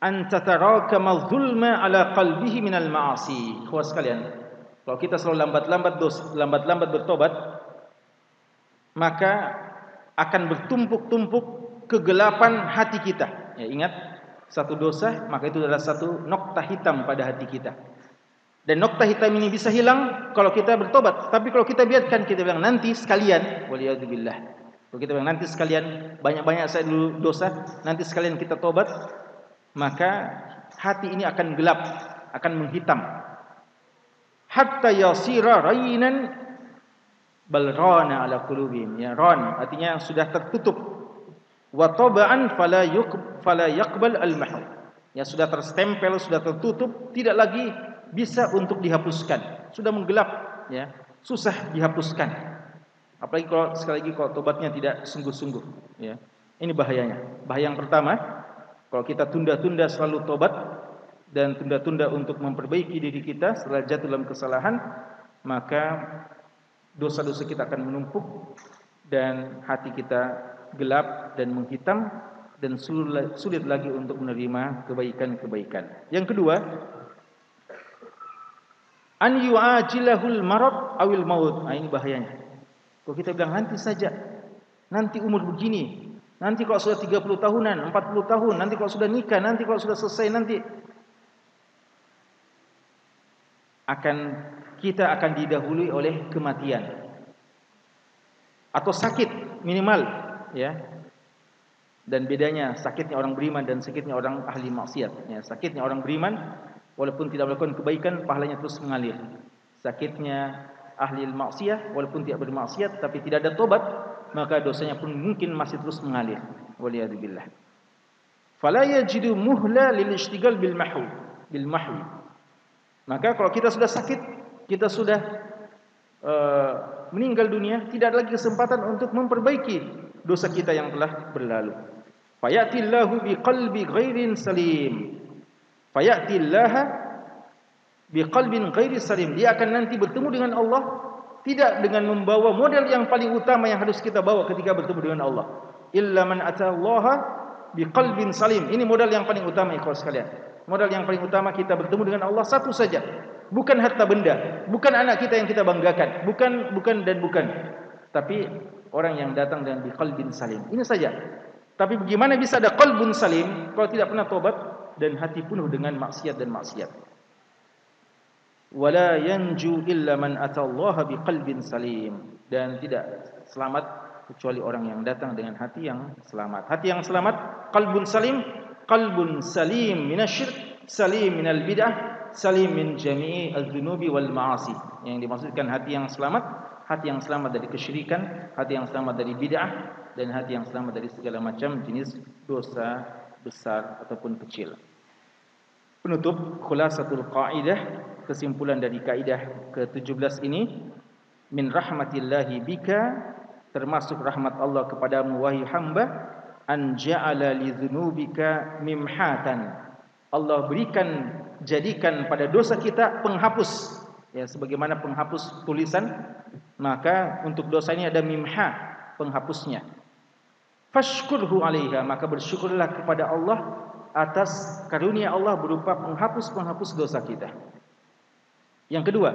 antataraka mazulma ala qalbihi minal ma'asi. Kuas sekalian, kalau kita selalu lambat-lambat dos, lambat-lambat bertobat, maka akan bertumpuk-tumpuk kegelapan hati kita. Ya, ingat, satu dosa, maka itu adalah satu nokta hitam pada hati kita. Dan nokta hitam ini bisa hilang kalau kita bertobat. Tapi kalau kita biarkan, kita bilang nanti sekalian, waliyadzubillah. Kalau kita bilang nanti sekalian, banyak-banyak saya dulu dosa, nanti sekalian kita tobat, maka hati ini akan gelap, akan menghitam. Hatta yasira balrana ala qulubihim. Ya, ran artinya sudah tertutup. Wa taba'an fala yuq fala yaqbal al mahw. Ya sudah terstempel, sudah tertutup, tidak lagi bisa untuk dihapuskan. Sudah menggelap, ya, susah dihapuskan. Apalagi kalau sekali lagi kalau tobatnya tidak sungguh-sungguh, ya. Ini bahayanya. Bahaya yang pertama, kalau kita tunda-tunda selalu tobat dan tunda-tunda untuk memperbaiki diri kita setelah jatuh dalam kesalahan, maka dosa-dosa kita akan menumpuk dan hati kita gelap dan menghitam dan sulit lagi untuk menerima kebaikan-kebaikan. Yang kedua, an yu'ajilahul marad awil maut. Nah, ini bahayanya. Kalau kita bilang nanti saja, nanti umur begini, nanti kalau sudah 30 tahunan, 40 tahun, nanti kalau sudah nikah, nanti kalau sudah selesai, nanti akan kita akan didahului oleh kematian. Atau sakit minimal, ya. Dan bedanya sakitnya orang beriman dan sakitnya orang ahli maksiat. Ya, sakitnya orang beriman walaupun tidak melakukan kebaikan pahalanya terus mengalir. Sakitnya ahli maksiat walaupun tidak bermaksiat tapi tidak ada tobat maka dosanya pun mungkin masih terus mengalir. Waliyadzubillah. Fala yajidu muhla lil ishtigal bil mahwi. Bil mahwi. Maka kalau kita sudah sakit kita sudah uh, meninggal dunia tidak ada lagi kesempatan untuk memperbaiki dosa kita yang telah berlalu. Fayatillahu biqalbi ghairin salim. Fayatillaha biqalbin ghairi salim. Dia akan nanti bertemu dengan Allah tidak dengan membawa model yang paling utama yang harus kita bawa ketika bertemu dengan Allah. Illa man atallaha biqalbin salim. Ini modal yang paling utama ikhwan sekalian. Modal yang paling utama kita bertemu dengan Allah satu saja bukan harta benda. Bukan anak kita yang kita banggakan. Bukan bukan dan bukan. Tapi orang yang datang dengan biqalbin salim. Ini saja. Tapi bagaimana bisa ada qalbun salim kalau tidak pernah tobat dan hati penuh dengan maksiat dan maksiat. Wala yanju illa man atallaha biqalbin salim. Dan tidak selamat kecuali orang yang datang dengan hati yang selamat. Hati yang selamat, qalbun salim, qalbun salim minasyirk, salim minal bid'ah, salim min jami'i adz-dzunubi wal ma'asi. Yang dimaksudkan hati yang selamat, hati yang selamat dari kesyirikan, hati yang selamat dari bid'ah dan hati yang selamat dari segala macam jenis dosa besar ataupun kecil. Penutup khulasatul qaidah kesimpulan dari kaidah ke-17 ini min rahmatillahi bika termasuk rahmat Allah kepadamu wahai hamba an ja'ala li dzunubika mimhatan Allah berikan jadikan pada dosa kita penghapus ya sebagaimana penghapus tulisan maka untuk dosa ini ada mimha penghapusnya fashkurhu alaiha maka bersyukurlah kepada Allah atas karunia Allah berupa penghapus-penghapus dosa kita. Yang kedua,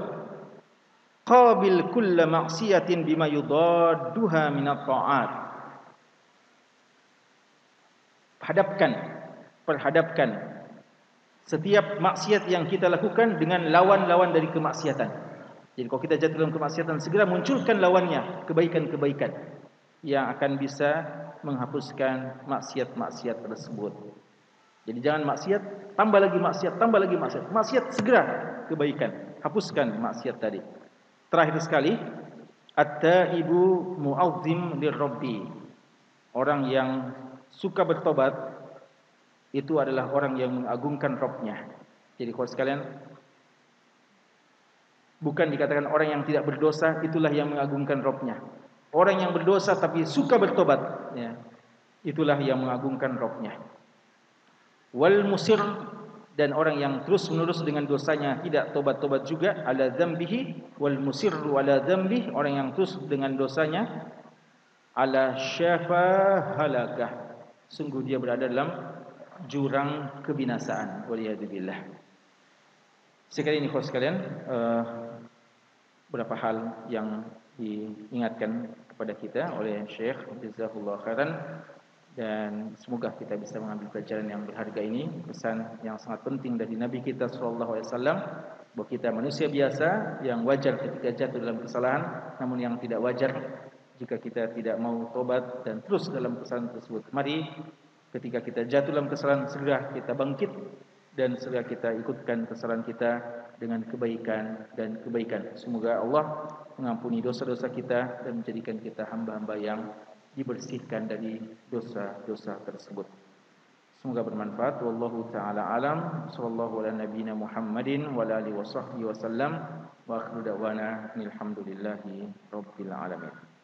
qabil kull maksiatin bima yudadduha min at-ta'at. Hadapkan, perhadapkan setiap maksiat yang kita lakukan dengan lawan-lawan dari kemaksiatan. Jadi kalau kita jatuh dalam kemaksiatan, segera munculkan lawannya, kebaikan-kebaikan yang akan bisa menghapuskan maksiat-maksiat tersebut. Jadi jangan maksiat, tambah lagi maksiat, tambah lagi maksiat. Maksiat segera kebaikan. Hapuskan maksiat tadi. Terakhir sekali, at-taibu mu'azzim lirabbi. Orang yang suka bertobat itu adalah orang yang mengagungkan Rabbnya. Jadi kalau sekalian bukan dikatakan orang yang tidak berdosa itulah yang mengagungkan Rabbnya. Orang yang berdosa tapi suka bertobat, ya, itulah yang mengagungkan Rabbnya wal musir dan orang yang terus menerus dengan dosanya tidak tobat-tobat juga ala dzambihi wal musirru ala dzambi orang yang terus dengan dosanya ala syafa halakah sungguh dia berada dalam jurang kebinasaan. Waliyadzubillah. Sekali ini khos sekalian uh, beberapa hal yang diingatkan kepada kita oleh Syekh Jazakallahu khairan. Dan semoga kita bisa mengambil pelajaran yang berharga ini pesan yang sangat penting dari Nabi kita sallallahu alaihi wasallam bahwa kita manusia biasa yang wajar ketika jatuh dalam kesalahan namun yang tidak wajar jika kita tidak mau tobat dan terus dalam kesalahan tersebut. Mari ketika kita jatuh dalam kesalahan segera kita bangkit dan segera kita ikutkan kesalahan kita dengan kebaikan dan kebaikan semoga Allah mengampuni dosa-dosa kita dan menjadikan kita hamba-hamba yang dibersihkan dari dosa-dosa tersebut. Semoga bermanfaat. Wallahu taala alam. Sallallahu ala nabiyyina Muhammadin wa alihi washabbihi wasallam. Wa akhiru da'wana alhamdulillahi rabbil alamin.